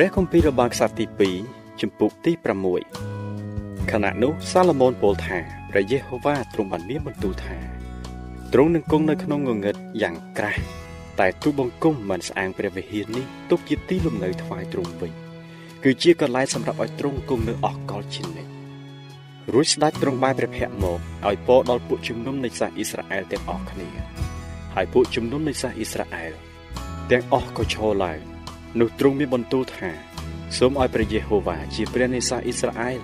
ព្រះគម្ពីររបស់ខ្សត្រទី2ជំពូកទី6ខណៈនោះសាឡូមោនពោលថាព្រះយេហូវ៉ាទ្រង់បានមានបន្ទូលថាទ្រង់នឹងគង់នៅក្នុងងងឹតយ៉ាងក្រាស់តែទូបង្គំមិនស្អាងព្រះវិហារនេះទុកជាទីលំនៅថ្វាយទ្រង់វិញគឺជាកន្លែងសម្រាប់ឲ្យទ្រង់គង់នៅអស់កលជានិច្ចរួចស្ដេចទ្រង់បានព្រះភ័ក្រមកឲ្យពរដល់ពួកជំនុំនៃសាសអ៊ីស្រាអែលទាំងអស់គ្នា ហើយពួកជំនុំនៃសាសអ៊ីស្រាអែលទាំងអស់ក៏ឈរឡើង នោះទ្រង់មានបន្ទូលថាសូមឲ្យព្រះយេហូវ៉ាជាព្រះនៃសាសអ៊ីស្រាអែល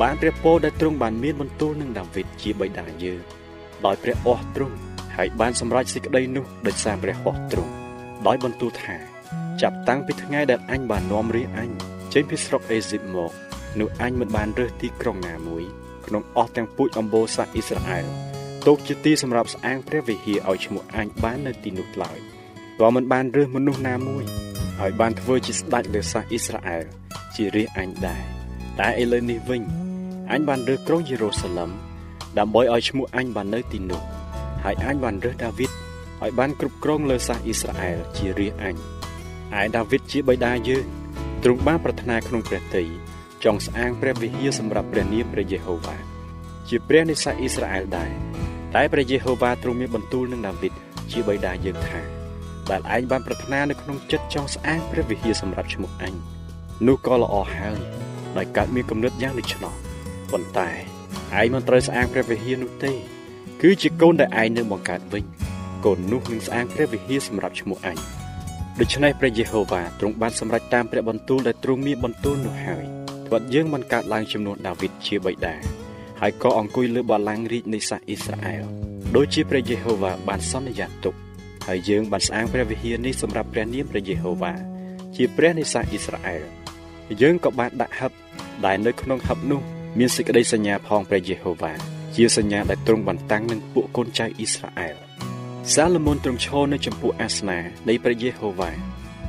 បានព្រះពរដែលទ្រង់បានមានបន្ទូលនឹងដាវីតជាបិតាយើងដោយព្រះអស់ទ្រង់ហើយបានសម្រេចសេចក្តីនោះដោយសារព្រះហស្ថទ្រង់ដោយបន្ទូលថាចាប់តាំងពីថ្ងៃដែលអញបាននាំរាជអញចេញពីស្រុកអេស៊ីបមកនោះអញមិនបានរើសទីក្រុងណាមួយក្នុងអស់ទាំងពូជអម្បូរសាសអ៊ីស្រាអែលទុកជាទីសម្រាប់ស្អាងព្រះវិហារឲ្យឈ្មោះអញបាននៅទីនោះឡើយក៏មិនបានរើសមនុស្សណាមួយ ហើយបានធ្វើជាស្ដេចលើសាសអ៊ីស្រាអែលជារាជអញដែរតែឥឡូវនេះវិញអញបានរើសក្រុងយេរូសាឡឹមដើម្បីឲ្យឈ្មោះអញបាននៅទីនោះហើយអញបានរើសដាវីតឲ្យបានគ្រប់គ្រងលើសាសអ៊ីស្រាអែលជារាជអញឯដាវីតជាបិតាយើងទ្រង់បានប្រាថ្នាក្នុងព្រះទ័យចង់ស្អាងព្រះវិហារសម្រាប់ព្រះនាមព្រះយេហូវ៉ាជាព្រះនៃសាសអ៊ីស្រាអែលដែរតែព្រះយេហូវ៉ាទ្រង់មានបន្ទូលនឹងដាវីតជាបិតាយើងថា ដែលឯងបានប្រាថ្នានៅក្នុងចិត្តចង់ស្អាងព្រះវិហារសម្រាប់ឈ្មោះអញនោះក៏ល្អហើយដោយកើតមានគំនិតយ៉ាងដូច្នោះប៉ុន្តែឯងមិនត្រូវស្អាងព្រះវិហារនោះទេ គឺជាកូនដែលឯងនឹងបង្កើតវិញកូននោះនឹងស្អាងព្រះវិហារសម្រាប់ឈ្មោះអញដូច្នេះព្រះយេហូវ៉ាទ្រង់បានសម្រេចតាមព្រះបន្ទូលដែលទ្រង់មានបន្ទូលនោះហើយធ្វើឲ្យយើងបានកើតឡើងចំនួនដាវីតជាបិតាហើយក៏អង្គុយលើបល្ល័ង្ករាជនៃសាសអ៊ីស្រាអែលដូចជាព្រះយេហូវ៉ាបានសន្យាទុក ហើយយើងបានស្អាងព្រះវិហារនេះសម្រាប់ព្រះនាមព្រះយេហូវ៉ាជាព្រះនៃសាសអ៊ីស្រាអែលយើងក៏បានដាក់ហឹបដែលនៅក្នុងហឹបនោះមានសេចក្តីសញ្ញាផងព្រះយេហូវ៉ាជាសញ្ញាដែលទ្រង់បានតាំងនឹងពួកកូនចៅអ៊ីស្រាអែលសាឡូមោនទ្រង់ឈរនៅចំពោះអាសនានៃព្រះយេហូវ៉ា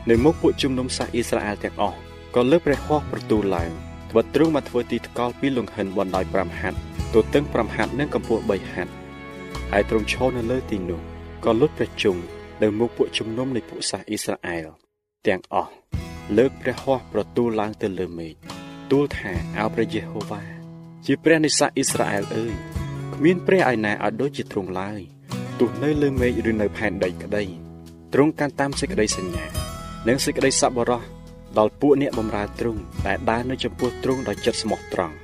នៅមុខពួកជំនុំសាសអ៊ីស្រាអែលទាំងអស់ក៏លើកព្រះហស្ថប្រទូលឡើងធ្វើទ្រង់មកធ្វើទីថ្កល់ពីលង្ហិនបណ្ដោយ5ហាត់ទទឹង5ហាត់និងកម្ពស់3ហាត់ហើយទ្រង់ឈរនៅលើទីនោះ ក៏លុតព្រះជង្គនៅមុខពួកជំនុំនៃពួកសាសអ៊ីស្រាអែលទាំងអស់លើកព្រះហស្ថប្រទូលឡើងទៅលើមេឃទូលថាអោព្រះយេហូវ៉ាជាព្រះនៃសាសអ៊ីស្រាអែលអើយគ្មានព្រះឯណាឲ្យដូចជាទ្រង់ឡើយទោះនៅលើមេឃឬនៅផែនដីក្តីទ្រង់កាន់តាមសេចក្តីសញ្ញា និងសេចក្តីសប្បុរសដល់ពួកអ្នកបម្រើទ្រង់ដែលដើរនៅចំពោះទ្រង់ដោយចិត្តស្មោះត្រង់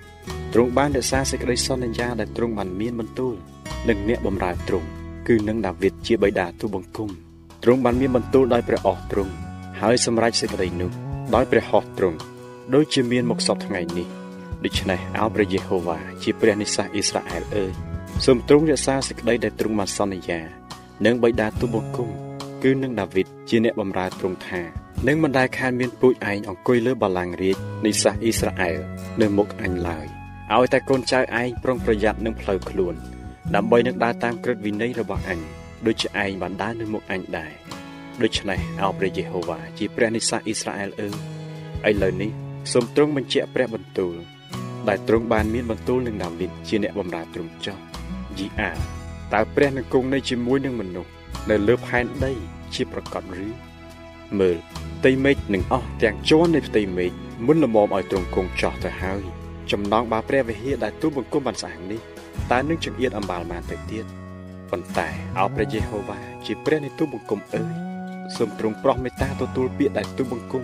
ទ្រង់បានរក្សាសេចក្តីសន្យាដែលទ្រង់បានមានបន្ទូលនឹងអ្នកបម្រើទ្រង់ គឺនឹងដាវីតជាបិតាទូបង្គំទ្រង់បានមានបន្ទូលដោយព្រះអស់ទ្រង់ហើយសម្រេចសេចក្តីនោះដោយព្រះហស្ថទ្រង់ដូចជាមានមកសពថ្ងៃនេះដូច្នេះអោព្រះយេហូវ៉ាជាព្រះនិសាសអ៊ីស្រាអែលអើយសូមទ្រង់រក្សាសេចក្តីដែលទ្រង់បានសន្យានិងបិតាទូបង្គំគឺនឹងដាវីតជាអ្នកបម្រើទ្រង់ថានឹងមិនដែលខានមានពូជឯងអង្គុយលើបល្ល័ង្ករាជនៃសាសអ៊ីស្រាអែលនៅមុខអញឡើយឲ្យតែកូនចៅឯងប្រុងប្រយ័ត្ននឹងផ្លូវខ្លួន ដើម្បីនឹងដើរតាមក្រឹតវិន័យរបស់អញដូចជាឯងបានដើរនៅមុខអញដែរដូច្នេះអោព្រះយេហូវ៉ាជាព្រះនៃសាសអ៊ីស្រាអែលអើឥឡូវនេះសូមទ្រង់បញ្ជាក់ព្រះបន្ទូលដែលទ្រង់បានមានបន្ទូលនឹងដាវីតជាអ្នកបម្រើទ្រង់ចោះយីអាតើព្រះនឹងគង់នៅជាមួយនឹងមនុស្សនៅលើផែនដីជាប្រកបឬមើលផ្ទៃមេឃនឹងអស់ទាំងជាន់នៃផ្ទៃមេឃមុនល្មមឲ្យទ្រង់គង់ចោះទៅហើយចំណងបាព្រះវិហារដែលទូលបង្គំបានស្អាងនេះ តើនឹងចង្អៀតអំបាលបានទៅទៀតប៉ុន្តែអោព្រះយេហូវ៉ាជាព្រះនៃទូលបង្គំអើយសូមទ្រង់ប្រោះមេត្តាទទួលពាក្យដែលទូលបង្គំ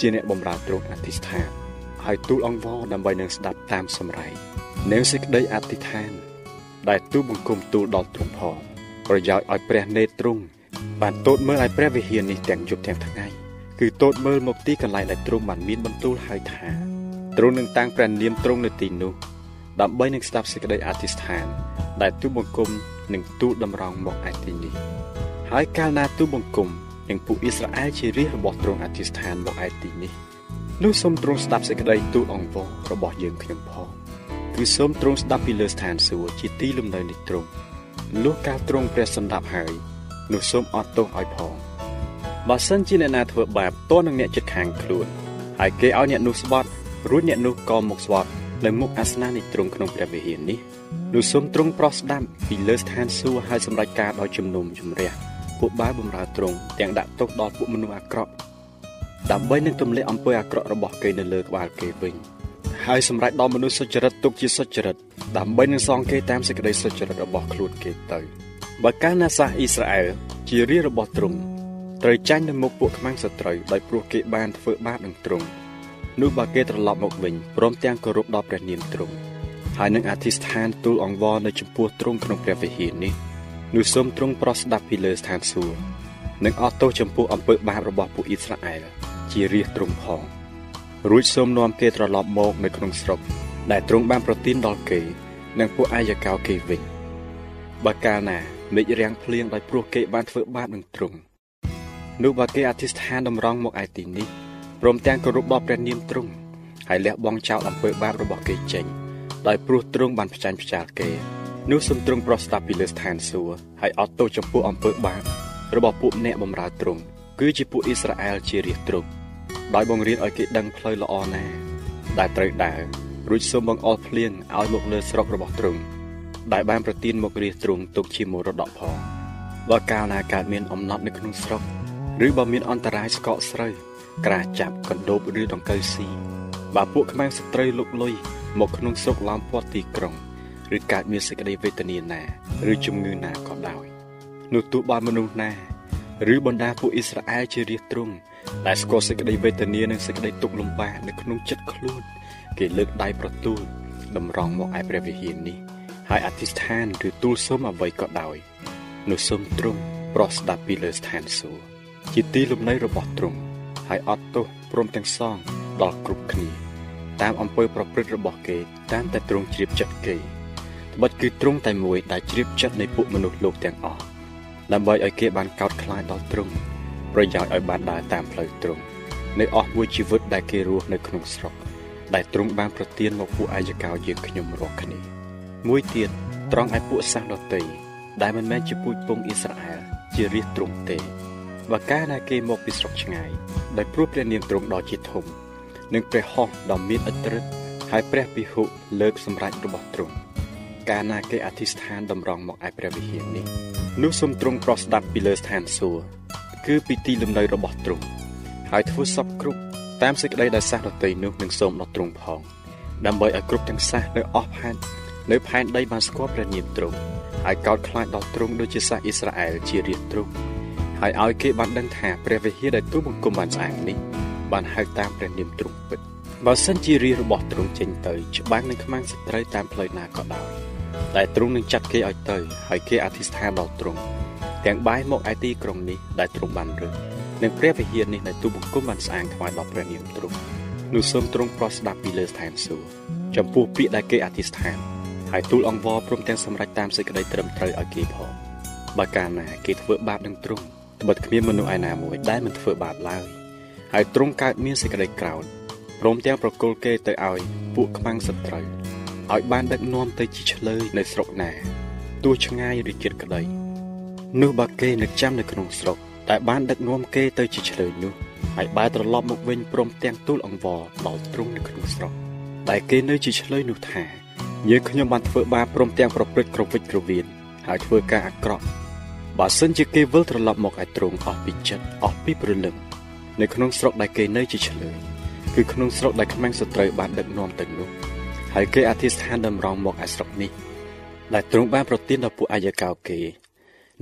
ជាអ្នកបម្រើទ្រង់អធិស្ឋានហើយទូលអង្វរដើម្បីនឹងស្ដាប់តាមសម្រែងនៅសេចក្តីអធិដ្ឋាន ដែលទូលបង្គំទូលដល់ទ្រង់ផងប្រយោជន៍ឲ្យព្រះនេតទ្រង់បានតូតមើលឲ្យព្រះវិហារនេះទាំងយប់ទាំងថ្ងៃគឺតូតមើលមកទីកន្លែងដែលទ្រង់បានមានបន្ទូលហើយថាទ្រង់នឹងតាំងព្រះនាមទ្រង់នៅទីនោះ ដើម្បីនឹងស្ដាប់សេចក្តីអធិស្ឋាន ដែលទូលបង្គំនឹងទូលតម្រង់មកឯទីនេះហើយកាលណាទូលបង្គំនិងពួកអ៊ីស្រាអែលជារាជរបស់ទ្រង់អធិស្ឋានមកឯទីនេះនោះសូមទ្រង់ស្ដាប់សេចក្តីទូលអង្វររបស់យើងខ្ញុំផងគឺសូមទ្រង់ស្ដាប់ពីលើស្ថានសួគ៌ជាទីលំនៅនៃទ្រង់លុះកាលទ្រង់ព្រះសម្ដាប់ហើយនោះសូមអត់ទោសឲ្យផងបើសិនជាអ្នកណាធ្វើបាបតនឹងអ្នកចិត្តខាងខ្លួនហើយគេឲ្យអ្នកនោះស្បត់រួចអ្នកនោះក៏មកស្បត់ នៅមុខអាសនៈនៃទ្រង់ក្នុងព្រះវិហារនេះនោះសូមទ្រង់ប្រោះស្ដាប់ពីលើស្ថានសួគ៌ហើយសម្រេចការដោយជំនុំជម្រះពួកបាវបំរើទ្រង់ទាំងដាក់ទោសដល់ពួកមនុស្សអាក្រក់ដើម្បីនឹងទម្លាក់អំពើអាក្រក់របស់គេនៅលើក្បាលគេវិញហើយសម្រេចដល់មនុស្សសុចរិតទុកជាសុចរិតដើម្បីនឹងសងគេតាមសេចក្តីសុចរិតរបស់ខ្លួនគេទៅបើកាលណាសាសអ៊ីស្រាអែលជារាជរបស់ទ្រង់ត្រូវចាញ់នៅមុខពួកខ្មាំងសត្រូវដោយព្រោះគេបានធ្វើបាបនឹងទ្រង់ នោះបើគេត្រឡប់មកវិញព្រមទាំងគោរពដល់ព្រះនាមទ្រង់ហើយនឹងអធិស្ឋានទូលអង្វរនៅចំពោះទ្រង់ក្នុងព្រះវិហារនេះនោះសូមទ្រង់ប្រោះស្ដាប់ពីលើស្ថានសួគ៌និងអត់ទោសចំពោះអំពើបាបរបស់ពួកអ៊ីស្រាអែលជារាជទ្រង់ផងរួចសូមនាំគេត្រឡប់មកនៅក្នុងស្រុក ដែលទ្រង់បានប្រទានដល់គេ និងពួកអាយកោគេវិញបើកាលណាមេឃរាំងភ្លៀងដោយព្រោះគេបានធ្វើបាបនឹងទ្រង់នោះបើគេអធិស្ឋានតម្រង់មកឯទីនេះ ព្រមទាំងគោរពដល់ព្រះនាមទ្រង់ហើយលះបង់ចោលអំពើបាបរបស់គេចេញដោយព្រោះទ្រង់បានផ្ចាញ់ផ្ចាលគេនោះសូមទ្រង់ប្រោះស្ដាប់ពីលើស្ថានសួគ៌ហើយអត់ទោសចំពោះអំពើបាបរបស់ពួកអ្នកបម្រើទ្រង់គឺជាពួកអ៊ីស្រាអែលជារាជទ្រង់ដោយបង្រៀនឲ្យគេដឹងផ្លូវល្អណាដែលត្រូវដើររួចសូមបង្អល់ភ្លៀងឲ្យមកលើស្រុករបស់ទ្រង់ដែលបានប្រទានមករាជទ្រង់ទុកជាមរតកផងបើកាលណាកើតមានអំណត់នៅក្នុងស្រុក ឬបើមានអន្តរាយស្កកស្រូវក្រាចាប់កណ្ដូបឬដង្កូវស៊ីបើពួកខ្មែរស្ត្រីលុកលុយមកក្នុងស្រុកឡោមព័ទ្ធទីក្រុងឬកើតមានសេចក្តីវេទនាណា ឬជំងឺណាក៏ដោយនោះទោះបានមនុស្សណាឬបណ្ដាពួកអ៊ីស្រាអែលជារាជទ្រង់ដែលស្គាល់សេចក្តីវេទនានិងសេចក្តីទុក្ខលំបាកនៅក្នុងចិត្តខ្លួនគេលើកដៃប្រទូលតម្រង់មកឯព្រះវិហារនេះហើយអធិស្ឋានឬទូលសុំអ្វីក៏ដោយនោះសូមទ្រង់ប្រោះស្ដាប់ពីលើស្ថានសួគ៌ ជាទីលំនៅរបស់ទ្រង់ហើយអត់ទោសព្រមទាំងសងដល់គ្រប់គ្នា តាមអំពើប្រព្រឹត្តរបស់គេ តាមតែទ្រង់ជ្រាបចិត្តគេត្បិតគឺទ្រង់តែមួយដែលជ្រាបចិត្តនៃពួកមនុស្សលោកទាំងអស់ដើម្បីឲ្យគេបានកោតខ្លាចដល់ទ្រង់ប្រយោជន៍ឲ្យបានដើរតាមផ្លូវទ្រង់នៅអស់មួយជីវិតដែលគេរស់នៅក្នុងស្រុកដែលទ្រង់បានប្រទានមកពួកអាយកោយើងខ្ញុំរាល់គ្នាមួយទៀតត្រង់ឯពួកសាសដតីដែលមិនមែនជាពូជពងអ៊ីស្រាអែលជារាជទ្រង់ទេ បើកាលណាគេមកពីស្រុកឆ្ងាយដោយព្រោះព្រះនាមទ្រង់ដ៏ជាធំនិងព្រះហស្ថដ៏មានឥទ្ធិឫទ្ធិហើយព្រះពិហុលើកសម្រេចរបស់ទ្រង់កាលណាគេអធិស្ឋានតម្រង់មកឯព្រះវិហារនេះនោះសូមទ្រង់ប្រោះស្ដាប់ពីលើស្ថានសួគ៌គឺពីទីលំនៅរបស់ទ្រង់ហើយធ្វើសពគ្រប់តាមសេចក្តីដែលសាសដតីនោះនឹងសូមដល់ទ្រង់ផង ដើម្បីឲ្យគ្រប់ទាំងសាសនៅអស់ផែននៅផែនដីបានស្គាល់ព្រះនាមទ្រង់ហើយកោតខ្លាចដល់ទ្រង់ដូចជាសាសអ៊ីស្រាអែលជារាជទ្រង់ ហើយឲ្យគេបានដឹងថាព្រះវិហារដែលទូបង្គំបានស្អាងនេះបានហៅតាមព្រះនាមទ្រង់ពិតបើសិនជារាជរបស់ទ្រង់ចេញទៅច្បាំងនឹងខ្មាំងសត្រូវតាមផ្លូវណាក៏ដោយដែលទ្រង់នឹងចាត់គេឲ្យទៅហើយគេអធិស្ឋានដល់ទ្រង់ទាំងបាយមកឯទីក្រុងនេះដែលទ្រង់បានរើសនិងព្រះវិហារនេះដែលទូបង្គំបានស្អាងថ្វាយដល់ព្រះនាមទ្រង់នោះសូមទ្រង់ប្រោះស្ដាប់ពីលើស្ថានសួគ៌ចំពោះពាក្យដែលគេអធិស្ឋានហើយទូលអង្វរព្រមទាំងសម្រេចតាមសេចក្តីត្រឹមត្រូវឲ្យគេផងបើកាលណាគេធ្វើបាបនឹងទ្រង់ ត្បិតគ្មានមនុស្សឯណាមួយដែលមិនធ្វើបាបឡើយហើយទ្រង់កើតមានសេចក្តីក្រោធព្រមទាំងប្រគល់គេទៅឲ្យពួកខ្មាំងសត្រូវឲ្យបានដឹកនាំទៅជាឆ្លើយនៅស្រុកណាទោះឆ្ងាយឬជិតក្តីនោះបើគេនឹកចាំនៅក្នុងស្រុកតែបានដឹកនាំគេទៅជាឆ្លើយនោះហើយបែរត្រឡប់មកវិញព្រមទាំងទូលអង្វរដល់ទ្រង់នៅក្នុងស្រុកតែគេនៅជាឆ្លើយនោះថាយើងខ្ញុំបានធ្វើបាបព្រមទាំងប្រព្រឹត្តក្រវិចក្រវៀនហើយធ្វើការអាក្រក់ បើសិនជាគេវិលត្រឡប់មកឲ្យទ្រង់អស់ពីចិត្តអស់ពីព្រលឹងនៅក្នុងស្រុកដែលគេនៅជាឆ្លើយគឺក្នុងស្រុកដែលខ្មាំងសត្រូវបានដឹកនាំទៅនោះហើយគេអធិស្ឋានតម្រង់មកឯស្រុកនេះ ដែលទ្រង់បានប្រទានដល់ពួកអាយកោគេ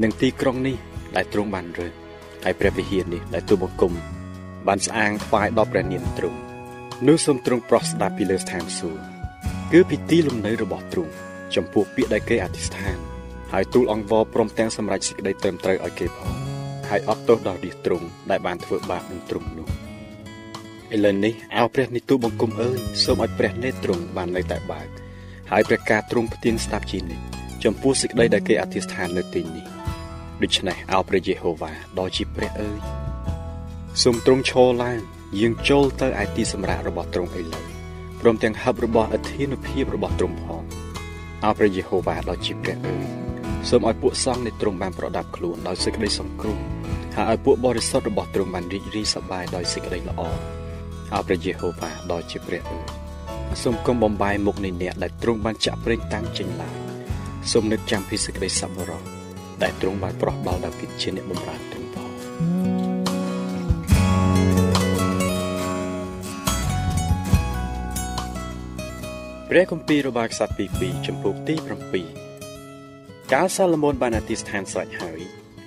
និងទីក្រុងនេះដែលទ្រង់បានរើសហើយព្រះវិហារនេះដែលទូបង្គំបានស្អាងថ្វាយដល់ព្រះនាមទ្រង់នោះសូមទ្រង់ប្រោះស្ដាប់ពីលើស្ថានសួគ៌គឺពីទីលំនៅរបស់ទ្រង់ចំពោះពាក្យដែលគេអធិស្ឋាន ហើយទូលអង្វរព្រមទាំងសម្រេចសេចក្តីត្រឹមត្រូវឲ្យគេផងហើយអត់ទោសដល់រាជទ្រង់ដែលបានធ្វើបាបនឹងទ្រង់នោះឥឡូវនេះអោព្រះនិទូបង្គំអើយសូមឲ្យព្រះនេត្រទ្រង់បាននៅតែបើកហើយព្រះការទ្រង់ផ្ទៀងស្ដាប់ជានិច្ចចំពោះសេចក្តីដែលគេអធិស្ឋាននៅទីនេះដូច្នេះអោព្រះយេហូវ៉ាដ៏ជាព្រះអើយសូមទ្រង់ឈរឡើងយាងចូលទៅឯទីសម្រាប់របស់ទ្រង់ឥឡូវព្រមទាំងហឹបរបស់អធិនុភាពរបស់ទ្រង់ផងអោព្រះយេហូវ៉ាដ៏ជាព្រះអើយ សូមឲ្យពួកសង្ឃនៃទ្រង់បានប្រដាប់ខ្លួនដោយសេចក្តីសង្គ្រោះហើយឲ្យពួកបរិសុទ្ធរបស់ទ្រង់បានរីករាយសប្បាយដោយសេចក្តីល្អអោព្រះយេហូវ៉ាដ៏ជាព្រះអើយសូមគុំបំបាយមុខនៃអ្នកដែលទ្រង់បានចាក់ប្រេងតាំងចេញឡើងសូមនឹកចាំពីសេចក្តីសប្បុរសដែលទ្រង់បានប្រោះដល់ដាវីតជាអ្នកបម្រើទ្រង់ផងព្រះគម្ពីររបស់ក្សត្រទី2ចំពោះទី7 កាលសាឡូមោនបានអធិស្ឋានស្រេចហើយ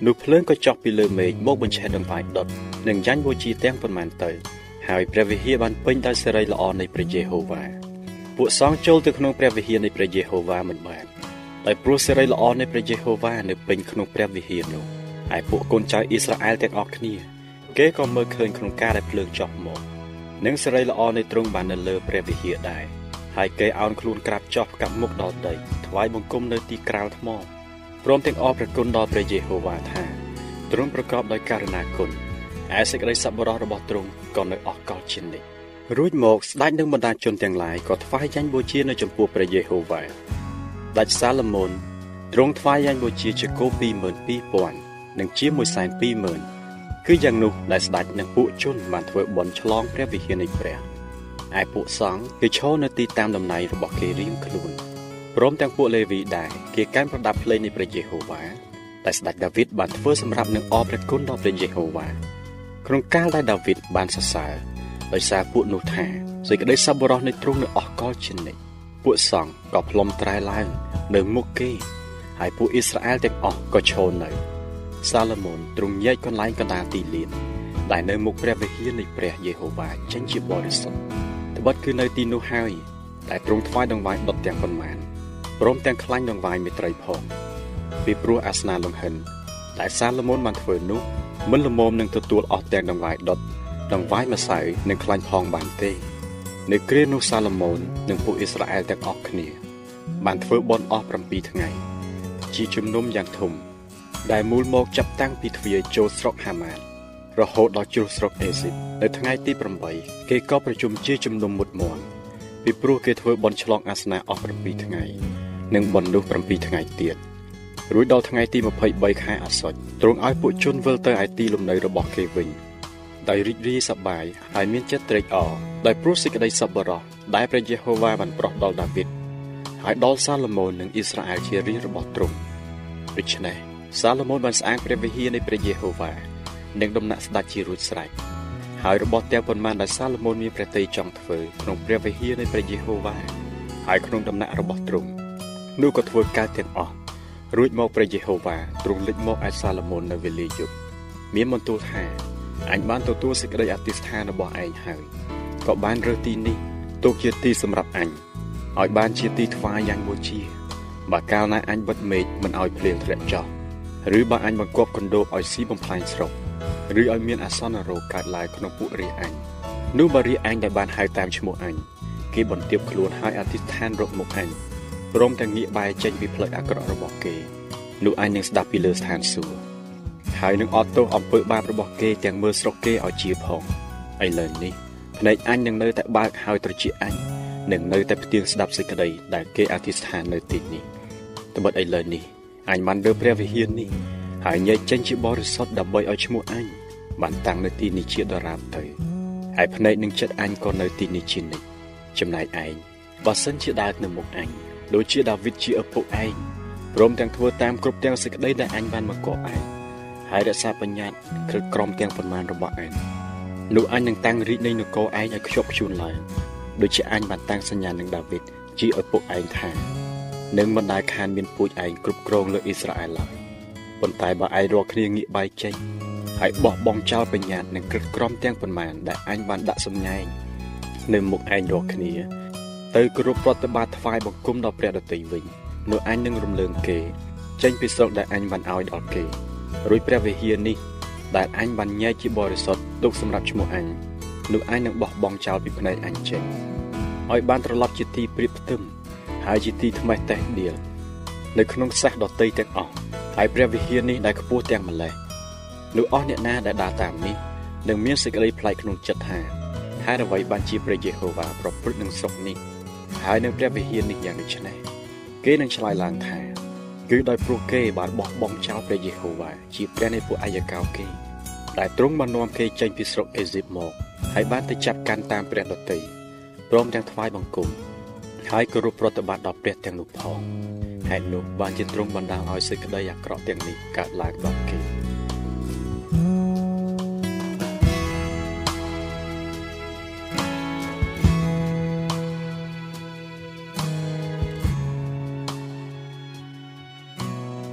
នោះភ្លើងក៏ចុះពីលើមេឃមកបញ្ឆេះដង្វាយដុតនិងយ៉ាញ់បូជាទាំងប៉ុន្មានទៅ ហើយព្រះវិហារបានពេញដោយសេរីល្អនៃព្រះយេហូវ៉ាពួកសង្ឃចូលទៅក្នុងព្រះវិហារនៃព្រះយេហូវ៉ាមិនបានដោយព្រោះសេរីល្អនៃព្រះយេហូវ៉ានៅពេញក្នុងព្រះវិហារនោះហើយពួកកូនចៅអ៊ីស្រាអែលទាំងអស់គ្នា គេក៏មើលឃើញក្នុងការដែលភ្លើងចុះមកនិងសេរីល្អនៃទ្រង់បាននៅលើព្រះវិហារដែរ ហើយគេអោនខ្លួនក្រាបចុះកាប់មុខដល់ដីថ្វាយបង្គំនៅទីក្រាលថ្មព្រមទាំងអរព្រះគុណដល់ព្រះយេហូវ៉ាថាទ្រង់ប្រកបដោយករុណាគុណឯសេចក្តីសប្បុរសរបស់ទ្រង់ក៏នៅអស់កលជានិច្ចរួចមកស្ដេចនឹងបណ្ដាជនទាំងឡាយក៏ថ្វាយយ៉ាញ់បូជានៅចំពោះព្រះយេហូវ៉ាដាច់សាឡូមោនទ្រង់ថ្វាយយ៉ាញ់បូជាជាគោ22000និងជាមួយសែន20000គឺយ៉ាងនោះដែលស្ដេចនិងពួកជនបានធ្វើបន់ឆ្លងព្រះវិហារនៃព្រះ ឯពួកសង្ឃគេឈរនៅទីតាមតំណែងរបស់គេរៀងខ្លួនព្រមទាំងពួកលេវីដែរគេកាន់ប្រដាប់ភ្លេងនៃព្រះយេហូវ៉ាតែស្ដេចដាវីតបានធ្វើសម្រាប់នឹងអរព្រះគុណដល់ព្រះយេហូវ៉ាក្នុងកាលដែលដាវីតបានសរសើរដោយសារពួកនោះថាសេចក្តីសប្បុរសនៃទ្រង់នៅអស់កលជានិច្ចពួកសង្ឃក៏ផ្លុំត្រែឡើងនៅមុខគេហើយពួកអ៊ីស្រាអែលទាំងអស់ក៏ឈរនៅសាឡូមោនទ្រង់ញែកកន្លែងកណ្ដាលទីលានដែលនៅមុខព្រះវិហារនៃព្រះយេហូវ៉ាចេញជាបរិសុទ្ធ ត្បិតគឺនៅទីនោះហើយតែទ្រង់ថ្វាយដង្វាយដុតទាំងប៉ុន្មានព្រមទាំងខ្លាញ់ដង្វាយមេត្រីផងពីព្រោះអាសនាលង្ហិនដែលសាឡូមោនបានធ្វើនោះមិនល្មមនឹងទទួលអស់ទាំងដង្វាយដុតដង្វាយម្សៅនិងខ្លាញ់ផងបានទេនៅគ្រានោះសាឡូមោននិងពួកអ៊ីស្រាអែលទាំងអស់គ្នា បានធ្វើបន់អស់7ថ្ងៃ ជាជំនុំយ៉ាងធំដែលមូលមកចាប់តាំងពីទ្វារចូលស្រុកហាម៉ាត រហូតដល់ជ្រុះស្រុកអេស៊ីបនៅថ្ងៃទី8គេក៏ប្រជុំជាជំនុំមុតមន់ពីព្រោះគេធ្វើបន់ឆ្លងអាសនាអស់7ថ្ងៃ និងបន់នោះ7ថ្ងៃទៀតរួចដល់ថ្ងៃទី23ខែអាសត់ទ្រង់ឲ្យពួកជនវិលទៅឯទីលំនៅរបស់គេវិញដោយរីករាយសប្បាយហើយមានចិត្តត្រេកអរដោយព្រោះសេចក្តីសប្បុរសដែលព្រះយេហូវ៉ាបានប្រោះដល់ដាវីតហើយដល់សាឡូមោននិងអ៊ីស្រាអែលជារាជរបស់ទ្រង់ដូច្នេះសាឡូមោនបានស្អាងព្រះវិហារនៃព្រះយេហូវ៉ា និងដំណាក់ស្ដេចជារួចស្រេចហើយរបស់ទាំងប៉ុន្មានដែលសាឡូមោនមានព្រះតីចង់ធ្វើក្នុងព្រះវិហារនៃព្រះយេហូវ៉ាហើយក្នុងដំណាក់របស់ទ្រង់នោះក៏ធ្វើកើតទាំងអស់រួចមកព្រះយេហូវ៉ាទ្រង់លេចមកឯសាឡូមោននៅវេលាយប់មានបន្ទូលថាអញបានទទួលសេចក្តីអធិស្ឋានរបស់ឯងហើយក៏បានរើសទីនេះទុកជាទីសម្រាប់អញឲ្យបានជាទីថ្វាយយ៉ាងបូជាបើកាលណាអញបិទមេឃមិនឲ្យភ្លៀងធ្លាក់ចុះឬបើអញបង្គាប់កណ្ដោបឲ្យស៊ីបំផ្លាញស្រុក ឬឲ្យមានអាសន្នរោគកើតឡើងក្នុងពួករាជអញនោះបើរាជអញដែលបានហៅតាមឈ្មោះអញគេបន្ទាបខ្លួនឲ្យអធិស្ឋានរកមុខអញព្រមទាំងងាកបែរចេញពីផ្លូវអាក្រក់របស់គេនោះអញនឹងស្ដាប់ពីលើស្ថានសួគ៌ហហើយនឹងអត់ទោសអំពើបាបរបស់គេទាំងមើលស្រុកគេឲ្យជាផងឥឡូវនេះភ្នែកអញនឹងនៅតែបើកហើយត្រជាអញនឹងនៅតែផ្ទៀងស្ដាប់សេចក្តីដែលគេអធិស្ឋាននៅទីនេះត្បិតឥឡូវនេះអញបានរើព្រះវិហារនេះហើយញែកចេញជាបរិសុទ្ធដើម្បីឲ្យឈ្មោះអញ បានតាំងនៅទីនេះជាដរាបទៅហើយភ្នែកនឹងចិត្តអញក៏នៅទីនេះជានិច្ចចំណែកឯងបើសិនជាដើរនៅមុខអញដូចជាដាវីតជាឪពុកឯងព្រមទាំងធ្វើតាមគ្រប់ទាំងសេចក្តីដែលអញបានមកកក់ឯងហើយរក្សាបញ្ញត្តិគ្រឹះក្រមទាំងប៉ុន្មានរបស់ឯងនោះអញនឹងតាំងរាជនៃនគរឯងឲ្យខ្ជាប់ខ្ជួនឡើងដូចជាអញបានតាំងសញ្ញានឹងដាវីតជាឪពុកឯងថានឹងមិនដែលខានមានពូជឯងគ្រប់គ្រងលើអ៊ីស្រាអែលឡើយប៉ុន្តែបើឯងរកគ្នាងាកបែកចេញ ហើយបោះបង់ចោលបញ្ញានឹងក្រឹតក្រមទាំងប៉ុន្មានដែលអញបានដាក់សម្ញែងនៅមុខឯងរកគ្នា ទៅគោរពប្រតិបត្តិថ្វាយបង្គំដល់ព្រះដតីវិញនោះអញនឹងរំលើងគេ ចេញពីស្រុកដែលអញបានឲ្យដល់គេរួចព្រះវិហារនេះ ដែលអញបានញែកជាបរិសុទ្ធទុកសម្រាប់ឈ្មោះអញនោះអញនឹងបោះបង់ចោលពីភ្នែកអញចេញឲ្យបានត្រឡប់ជាទីព្រៀបផ្ទឹមហើយជាទីថ្មេះតេះដៀលនៅក្នុងសេះដតីទាំងអស់ហើយព្រះវិហារនេះដែលខ្ពស់ទាំងម្លេះ នោះអស់អ្នកណាដែលដើរតាមនេះនឹងមានសេចក្តីប្លែកក្នុងចិត្តថាហេតុអ្វីបានជាព្រះយេហូវ៉ាប្រព្រឹត្តនឹងស្រុកនេះហើយនឹងព្រះវិហារនេះយ៉ាងដូចនេះគេនឹងឆ្លើយឡើងថាគឺដោយព្រោះគេបានបោះបង់ចោលព្រះយេហូវ៉ាជាព្រះនៃពួកអាយកោគេដែលទ្រង់បាននាំគេចេញពីស្រុកអេស៊ីបមកហើយបានទៅចាប់កាន់តាមព្រះដតីព្រមទាំងថ្វាយបង្គំហើយគោរពប្រតិបត្តិដល់ព្រះទាំងនោះផងហេតុនោះបានជាទ្រង់បណ្ដាលឲ្យសេចក្តីអាក្រក់ទាំងនេះកើតឡើងដល់គេ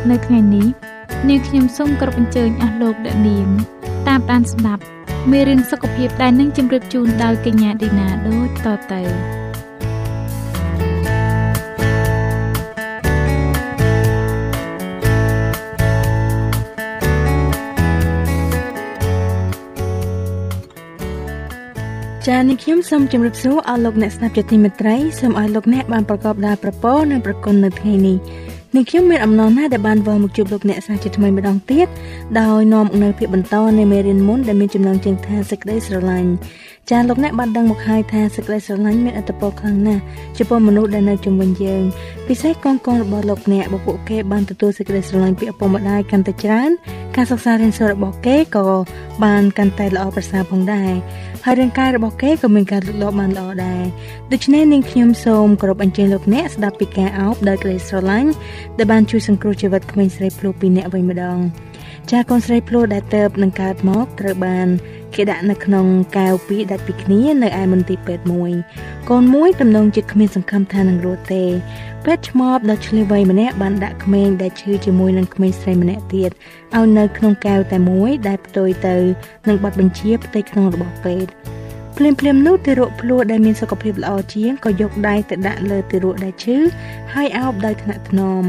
តិសុខភាពនៅថ្ងៃនេះនាងខ្ញុំសូមគោរពអញ្ជើញអស់លោកអ្នកនាងតាមដានស្ដាប់មេរៀនសុខភាពដែលនឹងជម្រាបជូនដោយកញ្ញាឌីណាដូចតទៅចា៎នេះខ្ញុំសូមជម្រាបសួរអស់លោកអ្នកស្ដាប់ជាទីមេត្រីសូមឲ្យលោកអ្នកបានប្រកបដោយប្រពោនិងប្រគុណនៅថ្ងៃនេះ នេះខ្ញុំមានអំណរណាស់ដែលបានវិលមកជួបលោកអ្នកសាជាថ្មីម្ដងទៀតដោយនាំនៅភាពបន្តនៃមេរៀនមុនដែលមានចំណងជើងថាសេចក្តីស្រឡាញ់ចាលោកអ្នកបានដឹងមកហើយថាសេចក្តីស្រឡាញ់មានអត្ថប្រយោជន៍ខ្លាំងណាស់ចំពោះមនុស្សដែលនៅជុំវិញយើងពិសេសកូនកូនរបស់លោកអ្នកបើពួកគេបានទទួលសេចក្តីស្រឡាញ់ពីឪពុកម្ដាយកាន់តែច្រើនការសិក្សារៀនសូត្ររបស់គេក៏បានកាន់តែល្អប្រសើរផងដែរ ហើយរាងកាយរបស់គេក៏មានការលូតលាស់បានល្អដែរដូច្នេះនាងខ្ញុំសូមគោរពអញ្ជើញលោកអ្នកស្ដាប់ពីការអោបដោយក្តីស្រឡាញ់ដែលបានជួយសង្គ្រោះជីវិតក្មេងស្រីភ្លោះពីរនាក់វិញម្ដងចាកូនស្រីភ្លោះដែលទៅនឹងកើតមកត្រូវបាន គេដាក់នៅក្នុងកែវពីរដាច់ពីគ្នានៅឯមន្ទីរពេទ្យមួយកូនមួយទំនងជាគ្មានសង្ឃឹមថានឹងរស់ទេពេទ្យឆ្មបដ៏ឆ្លៀវវៃម្នាក់បានដាក់ក្មេងដែលឈឺជាមួយនឹងក្មេងស្រីម្នាក់ទៀតឲ្យនៅក្នុងកែវតែមួយដែលផ្ទុយទៅនឹងប័ណ្ណបញ្ជាផ្ទៃក្នុងរបស់ពេទ្យភ្លាមភ្លាមនោះទារកភ្លោះដែលមានសុខភាពល្អជាងក៏យកដៃទៅដាក់លើទារកដែលឈឺហើយអោបដោយថ្នាក់ថ្នម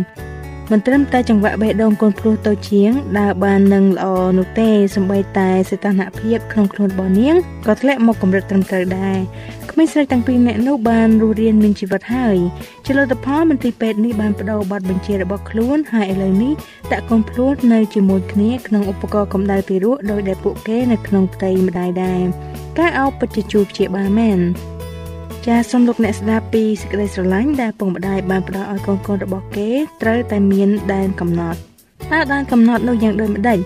មិនត្រឹមតែចង្វាក់បេះដូងកូនភ្លោះតូចជាងដើរបាននឹងល្អនោះទេសម្បីតែសីតុណ្ហភាពក្នុងខ្លួនរបស់នាងក៏ធ្លាក់មកកម្រិតត្រឹមត្រូវដែរក្មេងស្រីទាំងពីរនាក់នោះបានរស់រានមានជីវិតហើយជាលទ្ធផលមន្ទីរពេទ្យនេះបានបដូរប័ណ្ណបញ្ជារបស់ខ្លួនហើយឥឡូវនេះដាក់កូនភ្លោះនៅជាមួយគ្នាក្នុងឧបករណ៍កម្ដៅទារកដោយដែលពួកគេនៅក្នុងផ្ទៃម្ដាយដែរការអោបពិតជាជួបជាបានមែន ចាសសូមលោកអ្នកស្ដាប់ពីសេចក្តីស្រឡាញ់ដែលពុកម្ដាយបានផ្ដល់ឲ្យកូនកូនរបស់គេត្រូវតែមានដែនកំណត់តើបានកំណត់នោះយ៉ាងដូចម្ដេច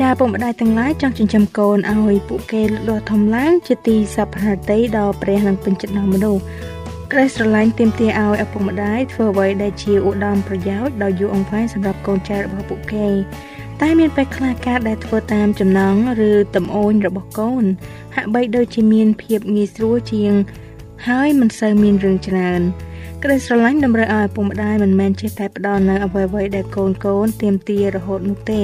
ចាពុកម្ដាយទាំងឡាយចង់ចិញ្ចឹមកូនឲ្យពួកគេលូតលាស់ធំឡើងជាទីសប្បុរសតីដល់ព្រះនិងពេញចិត្តដល់មនុស្សក្តីស្រឡាញ់ទាមទារឲ្យឪពុកម្ដាយធ្វើអ្វីដែលជាឧត្តមប្រយោជន៍ដល់យូរអង្វែងសម្រាប់កូនចៅរបស់ពួកគេតែមានពេលខ្លះការដែលធ្វើតាមចំណងឬតំអូនរបស់កូនហាក់បីដូចជាមានភាពងាយស្រួលជាង ហើយមិនសូវមានរឿងច្រើនក្តីស្រឡាញ់តម្រូវឲ្យឪពុកម្ដាយមិនមែនចេះតែផ្ដល់នូវអ្វីៗដែលកូនកូនទាមទាររហូតនោះទេ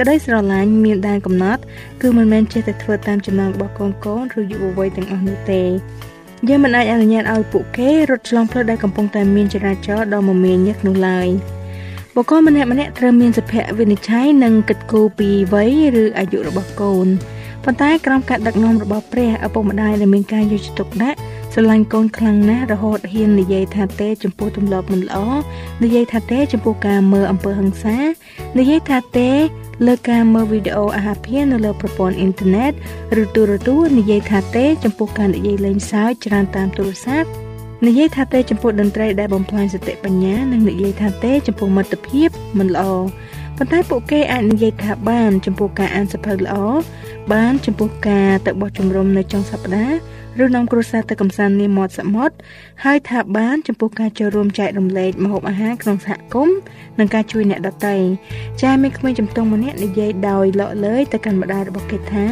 ក្តីស្រឡាញ់មានដែនកំណត់គឺមិនមែនចេះតែធ្វើតាមចំណងរបស់កូនកូនឬយុវវ័យទាំងអស់នោះទេយើងមិនអាចអនុញ្ញាតឲ្យពួកគេរត់ឆ្លងផ្លូវដែលកំពុងតែមានចរាចរណ៍ដ៏មមាញឹកនោះឡើយបុគ្គលម្នាក់ម្នាក់ត្រូវមានសុភវិនិច្ឆ័យនិងគិតគូរពីវ័យឬអាយុរបស់កូនប៉ុន្តែក្រោមការដឹកនាំរបស់ព្រះឪពុកម្ដាយដែលមានការយកចិត្តទុកដាក់ ស្រឡាញ់កូនខ្លាំងណាស់រហូតហ៊ាននិយាយថាទេ ចំពោះទម្លាប់មិនល្អនិយាយថាទេ ចំពោះការមើលអំពើហិង្សានិយាយថាទេ លើការមើលវីដេអូអាហារភារនៅលើប្រព័ន្ធអ៊ីនធឺណិតឬទូរទស្សន៍និយាយថាទេ ចំពោះការនិយាយលេងសើចច្រើនតាមទូរស័ព្ទនិយាយថាទេចំពោះតន្ត្រីដែលបំផ្លាញសតិបញ្ញានិងនិយាយថាទេចំពោះមិត្តភាពមិនល្អប៉ុន្តែពួកគេអាចនិយាយថាបាន ចំពោះការអានសភៅល្អបាន ចំពោះការទៅបោះជំរំនៅចុងសប្តាហ៍ឬនាំគ្រួសារទៅកំសាន្តនាមាត់សមុទ្រហើយថាបានចំពោះការចូលរួមចែករំលែកម្ហូបអាហារក្នុងសហគមន៍និងការជួយអ្នកដទៃចាមានក្មេងជំទង់ម្នាក់និយាយដោយលក់លើយទៅកាន់ម្ដាយរបស់គេថា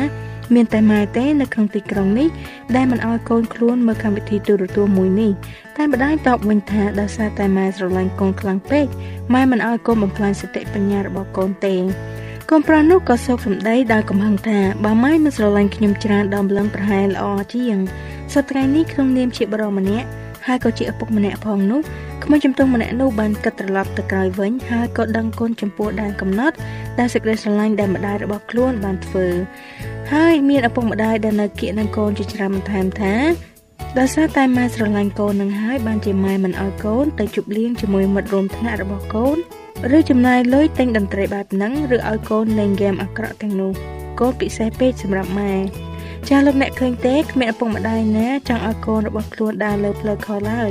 មានតែម៉ែទេនៅក្នុងទីក្រុងនេះដែលមិនអោយកូនខ្លួនមើលកម្មវិធីទូរទស្សន៍មួយនេះតែម្ដាយតបវិញថាដោយសារតែម៉ែស្រឡាញ់កូនខ្លាំងពេកម៉ែមិនអោយកូនបំផ្លាញសតិបញ្ញារបស់កូនទេ កូនប្រុសនោះក៏សោកសម្ដីដោយកំហឹងថាបើម៉ែមិនស្រឡាញ់ខ្ញុំច្រើនដល់ម្លឹងប្រហែលល្អជាងសប្តាហ៍នេះក្នុងនាមជាបរិម្នាក់ហើយក៏ជាឪពុកម្នាក់ផងនោះក្មេងជំទង់ម្នាក់នោះបានគិតត្រឡប់ទៅក្រោយវិញហើយក៏ដឹងគុណចំពោះដែនកំណត់ដែលសេចក្តីស្រឡាញ់ដែលម្ដាយរបស់ខ្លួនបានធ្វើហើយមានឪពុកម្ដាយដែលនៅគៀកនឹងកូនជាច្រើនបន្ថែមថាដោយសារតែម៉ែស្រឡាញ់កូននឹងហើយបានជាម៉ែមិនអោយកូនទៅជប់លៀងជាមួយមិត្តរួមថ្នាក់របស់កូន ឬចំណាយលុយទិញតន្ត្រីបែបហ្នឹងឬឲ្យកូនលេងហ្គេមអាក្រក់ទាំងនោះកូនពិសេសពេកសម្រាប់ម៉ែចាលោកអ្នកឃើញទេគ្មានឪពុកម្ដាយណាចង់ឲ្យកូនរបស់ខ្លួនដើរលើផ្លូវខុសឡើយ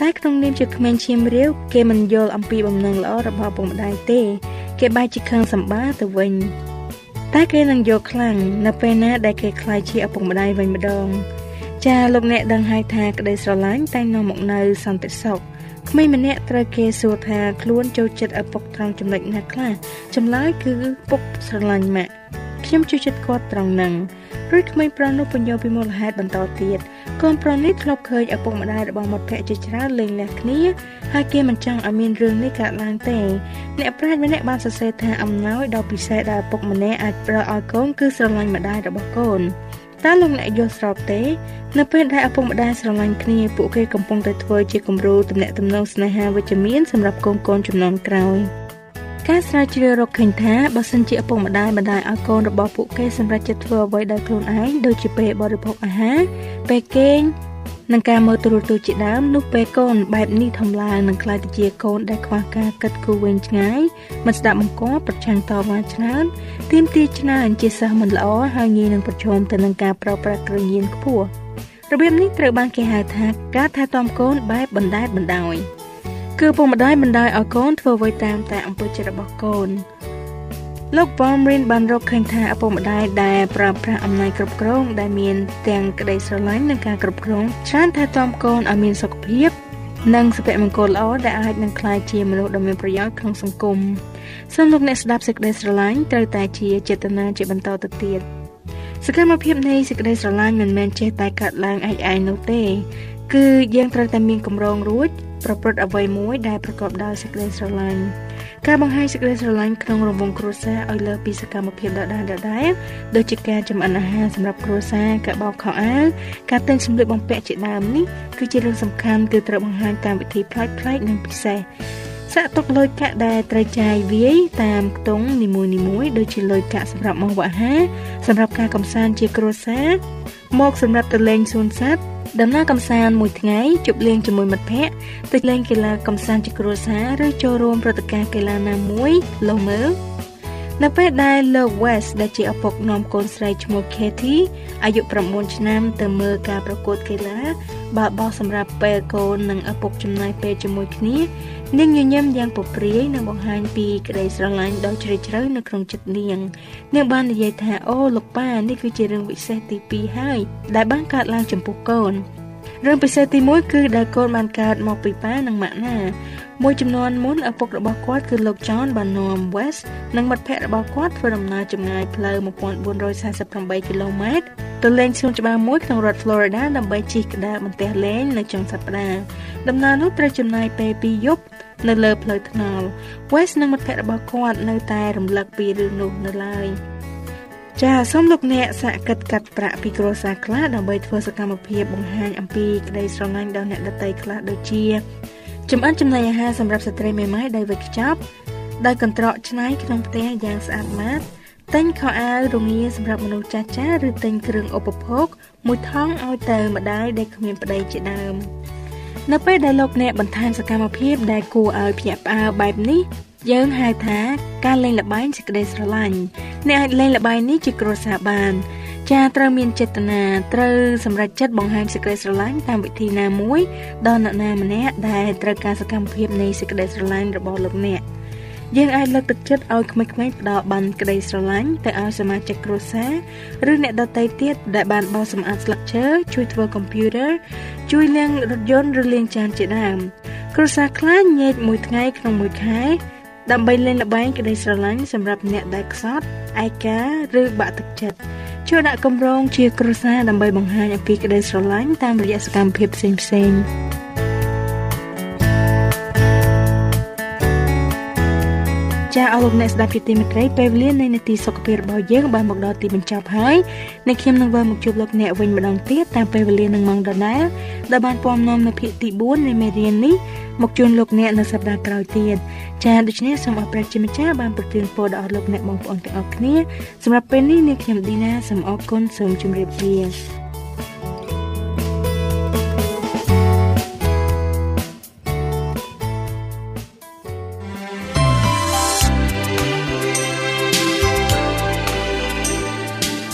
តែក្នុងនាមជាក្មេងឈាមរាវគេមិនយល់អំពីបំណងល្អរបស់ឪពុកម្ដាយទេ គេបែរជាខឹងសម្បាទៅវិញតែគេនឹងយកខ្លាំងនៅពេលណាដែលគេខ្លាចជាឪពុកម្ដាយវិញម្ដង ចាលោកអ្នកដឹងហើយថាក្តីស្រឡាញ់តែនាំមកនៅសន្តិសុខ ក្មេងម្នាក់ត្រូវគេសួរថាខ្លួនចូលចិត្តឪពុកត្រង់ចំណុចណាខ្លះចម្លើយគឺពុកស្រឡាញ់ម៉ាក់ខ្ញុំចូលចិត្តគាត់ត្រង់ហ្នឹងរួចក្មេងប្រុសនោះពន្យល់ពីមូលហេតុបន្តទៀតកូនប្រុសនេះធ្លាប់ឃើញឪពុកម្ដាយរបស់មិត្តភក្តិជាច្រើនលេងលះគ្នាហើយគេមិនចង់ឲ្យមានរឿងនេះកើតឡើងទេអ្នកប្រាជ្ញម្នាក់បានសរសេរថាអំណោយដ៏ពិសេសដែលឪពុកម្នាក់អាចប្រោសឲ្យកូនគឺស្រឡាញ់ម្ដាយរបស់កូន តើលោកអ្នកយល់ស្របទេ នៅពេលដែលឪពុកម្ដាយស្រឡាញ់គ្នាពួកគេកំពុងតែធ្វើជាគំរូទំនាក់ទំនងស្នេហាវិជ្ជមានសម្រាប់កូនកូនចំនួនក្រោយការស្រាវជ្រាវរកឃើញថាបើសិនជាឪពុកម្ដាយបណ្ដាលឲ្យកូនរបស់ពួកគេសម្រេចចិត្តធ្វើអ្វីដោយខ្លួនឯងដូចជាពេលបរិភោគអាហារពេលគេង និងការមើលទូរទស្សន៍ជាដើមនោះពេលកូនបែបនេះធំឡើងនឹងក្លាយទៅជាកូនដែលខ្វះការគិតគូរវែងឆ្ងាយមិនស្ដាប់បង្គាប់ប្រឆាំងតវ៉ាច្រើនទាមទារច្រើនជាសិស្សមិនល្អហើយងាយនឹងប្រឈមទៅនឹងការប្រោប្រាស់គ្រឿងញៀនខ្ពស់របៀបនេះត្រូវបានគេហៅថាការថែទាំកូនបែបបណ្ដែតបណ្ដោយគឺពុកម្ដាយបណ្ដោយឲ្យកូនធ្វើអ្វីតាមតែអំពើចិត្តរបស់កូន លោក Palmerin បានរកឃើញថាឪពុកម្ដាយដែលប្រើប្រាស់អំណាចគ្រប់គ្រង ដែលមានទាំងក្តីស្រឡាញ់និងការគ្រប់គ្រងច្រើនថែទាំកូនឲ្យមានសុខភាពនិងសុភមង្គលល្អដែលអាចនឹងក្លាយជាមនុស្សដ៏មានប្រយោជន៍ក្នុងសង្គមសូមលោកអ្នកស្ដាប់សេចក្តីស្រឡាញ់ត្រូវតែជាចេតនាជាបន្តទៅទៀតសកម្មភាពនៃសេចក្តីស្រឡាញ់មិនមែនចេះតែកើតឡើងឯងឯងនោះទេ គឺយើងត្រូវតែមានកម្រងរួច ប្រព្រឹត្តអ្វីមួយដែលប្រកបដោយសេចក្តីស្រឡាញ់ ការបង្ហាញសេចក្តីស្រឡាញ់ក្នុងរង្វង់គ្រួសារឲ្យលើពីសកម្មភាពដដែលដដែលដូចជាការចម្អិនអាហារសម្រាប់គ្រួសារការបោកខោអាវការទិញសម្លៀកបំពាក់ជាដើមនេះគឺជារឿងសំខាន់គឺត្រូវបង្ហាញតាមវិធីប្លែកៗនិងពិសេសសាក់ទុកលុយកាក់ដែលត្រូវចាយវាយតាមខ្ទង់នីមួយៗដូចជាលុយកាក់សម្រាប់ម្ហូបអាហារសម្រាប់ការកំសាន្តជាគ្រួសារមកសម្រាប់ទៅលេងសួនសត្វ ដំណើរកំសាន្តមួយថ្ងៃជប់លេងជាមួយមិត្តភ័ក្តិទៅលេងកីឡាកំសាន្តជាគ្រួសារឬចូលរួមព្រឹត្តិការណ៍កីឡាណាមួយលោកមើលនៅពេលដែលលោក West ដែលជាឪពុកនាំកូនស្រីឈ្មោះ Katie អាយុ9ឆ្នាំទៅមើលការប្រកួតកីឡា បើបោះសម្រាប់ពេលកូននិងឪពុកចំណាយពេលជាមួយគ្នានាងញញឹមយ៉ាងពព្រាយនិងបង្ហាញពីក្តីស្រឡាញ់ដ៏ជ្រាលជ្រៅនៅក្នុងចិត្តនាងនាងបាននិយាយថាអូលោកប៉ានេះគឺជារឿងពិសេសទី2ហើយដែលបានកើតឡើងចំពោះកូនរឿងពិសេសទី1គឺដែលកូនបានកើតមកពីប៉ានិងម៉ាក់ណាមួយចំនួនមុនឪពុករបស់គាត់គឺលោក John បាននាំ West និងមិត្តភ័ក្តិរបស់គាត់ធ្វើដំណើរចម្ងាយផ្លូវ1448គីឡូម៉ែត្រ ទៅលេងសួនច្បារមួយក្នុងរដ្ឋ Florida ដើម្បីជិះក្តារបន្ទះលេងនៅចុងសប្តាហ៍ដំណើរនោះត្រូវចំណាយពេល2យប់នៅលើផ្លូវថ្នល់ West និងមិត្តភ័ក្តិរបស់គាត់នៅតែរំលឹកពីរឿងនោះនៅឡើយចាសូមលោកអ្នកសាកគិតកាត់ប្រាក់ពីគ្រួសារខ្លះដើម្បីធ្វើសកម្មភាពបង្ហាញអំពីក្តីស្រឡាញ់ដល់អ្នកដទៃខ្លះដូចជាចំអិនចំណីអាហារសម្រាប់ស្ត្រីមេម៉ាយដោយវេចខ្ចប់ដោយកន្ត្រកច្នៃក្នុងផ្ទះយ៉ាងស្អាតម៉ាត ទិញខោអាវរងាសម្រាប់មនុស្សចាស់ចាស់ឬទិញគ្រឿងឧបភោគមួយថងឲ្យទៅម្ដាយដែលគ្មានប្តីជាដើមនៅពេលដែលលោកអ្នកបន្ថែមសកម្មភាពដែលគួរឲ្យភ្ញាក់ផ្អើលបែបនេះយើងហៅថាការលេងល្បែងសេចក្តីស្រឡាញ់អ្នកអាចលេងល្បែងនេះជាគ្រួសារបាន ចាត្រូវមានចេតនាត្រូវសម្រេចចិត្តបង្ហាញសេចក្តីស្រឡាញ់តាមវិធីណាមួយដល់អ្នកណាម្នាក់ដែលត្រូវការសកម្មភាពនៃសេចក្តីស្រឡាញ់របស់លោកអ្នក យើងអាចលើកទឹកចិត្តឲ្យក្មេងៗផ្ដល់បានក្តីស្រឡាញ់ទៅឲ្យសមាជិកគ្រួសារឬអ្នកដទៃទៀតដែលបានបោសសម្អាតស្លឹកឈើជួយធ្វើកុំព្យូទ័រជួយលាងរថយន្តឬលាងចានជាដើមគ្រួសារខ្លះញែកមួយថ្ងៃក្នុងមួយខែដើម្បីលេងល្បែងក្តីស្រឡាញ់សម្រាប់អ្នកដែលខ្សត់ឯកាឬបាក់ទឹកចិត្តជួយដាក់កម្រងជាគ្រួសារដើម្បីបង្ហាញអំពីក្តីស្រឡាញ់តាមរយៈសកម្មភាពផ្សេងៗ ចាអរលោកអ្នកស្ដាប់ជាទីមេត្រីពេលវេលានៃនាទីសុខភាពរបស់យើងបានមកដល់ទីបញ្ចប់ហើយនៅខ្ញុំនឹងវិលមកជួបលោកអ្នកវិញម្ដងទៀតតាមពេលវេលានឹងម៉ោងដដែលដែលបានពំនាំនៅភាគទី4នៃមេរៀននេះមកជូនលោកអ្នកនៅសប្ដាហ៍ក្រោយទៀតចាដូច្នេះសូមអរព្រះជាម្ចាស់បានប្រទានពរដល់លោកអ្នកបងប្អូនទាំងអស់គ្នាសម្រាប់ពេលនេះនាងខ្ញុំឌីណាសូមអរគុណសូមជម្រាបលា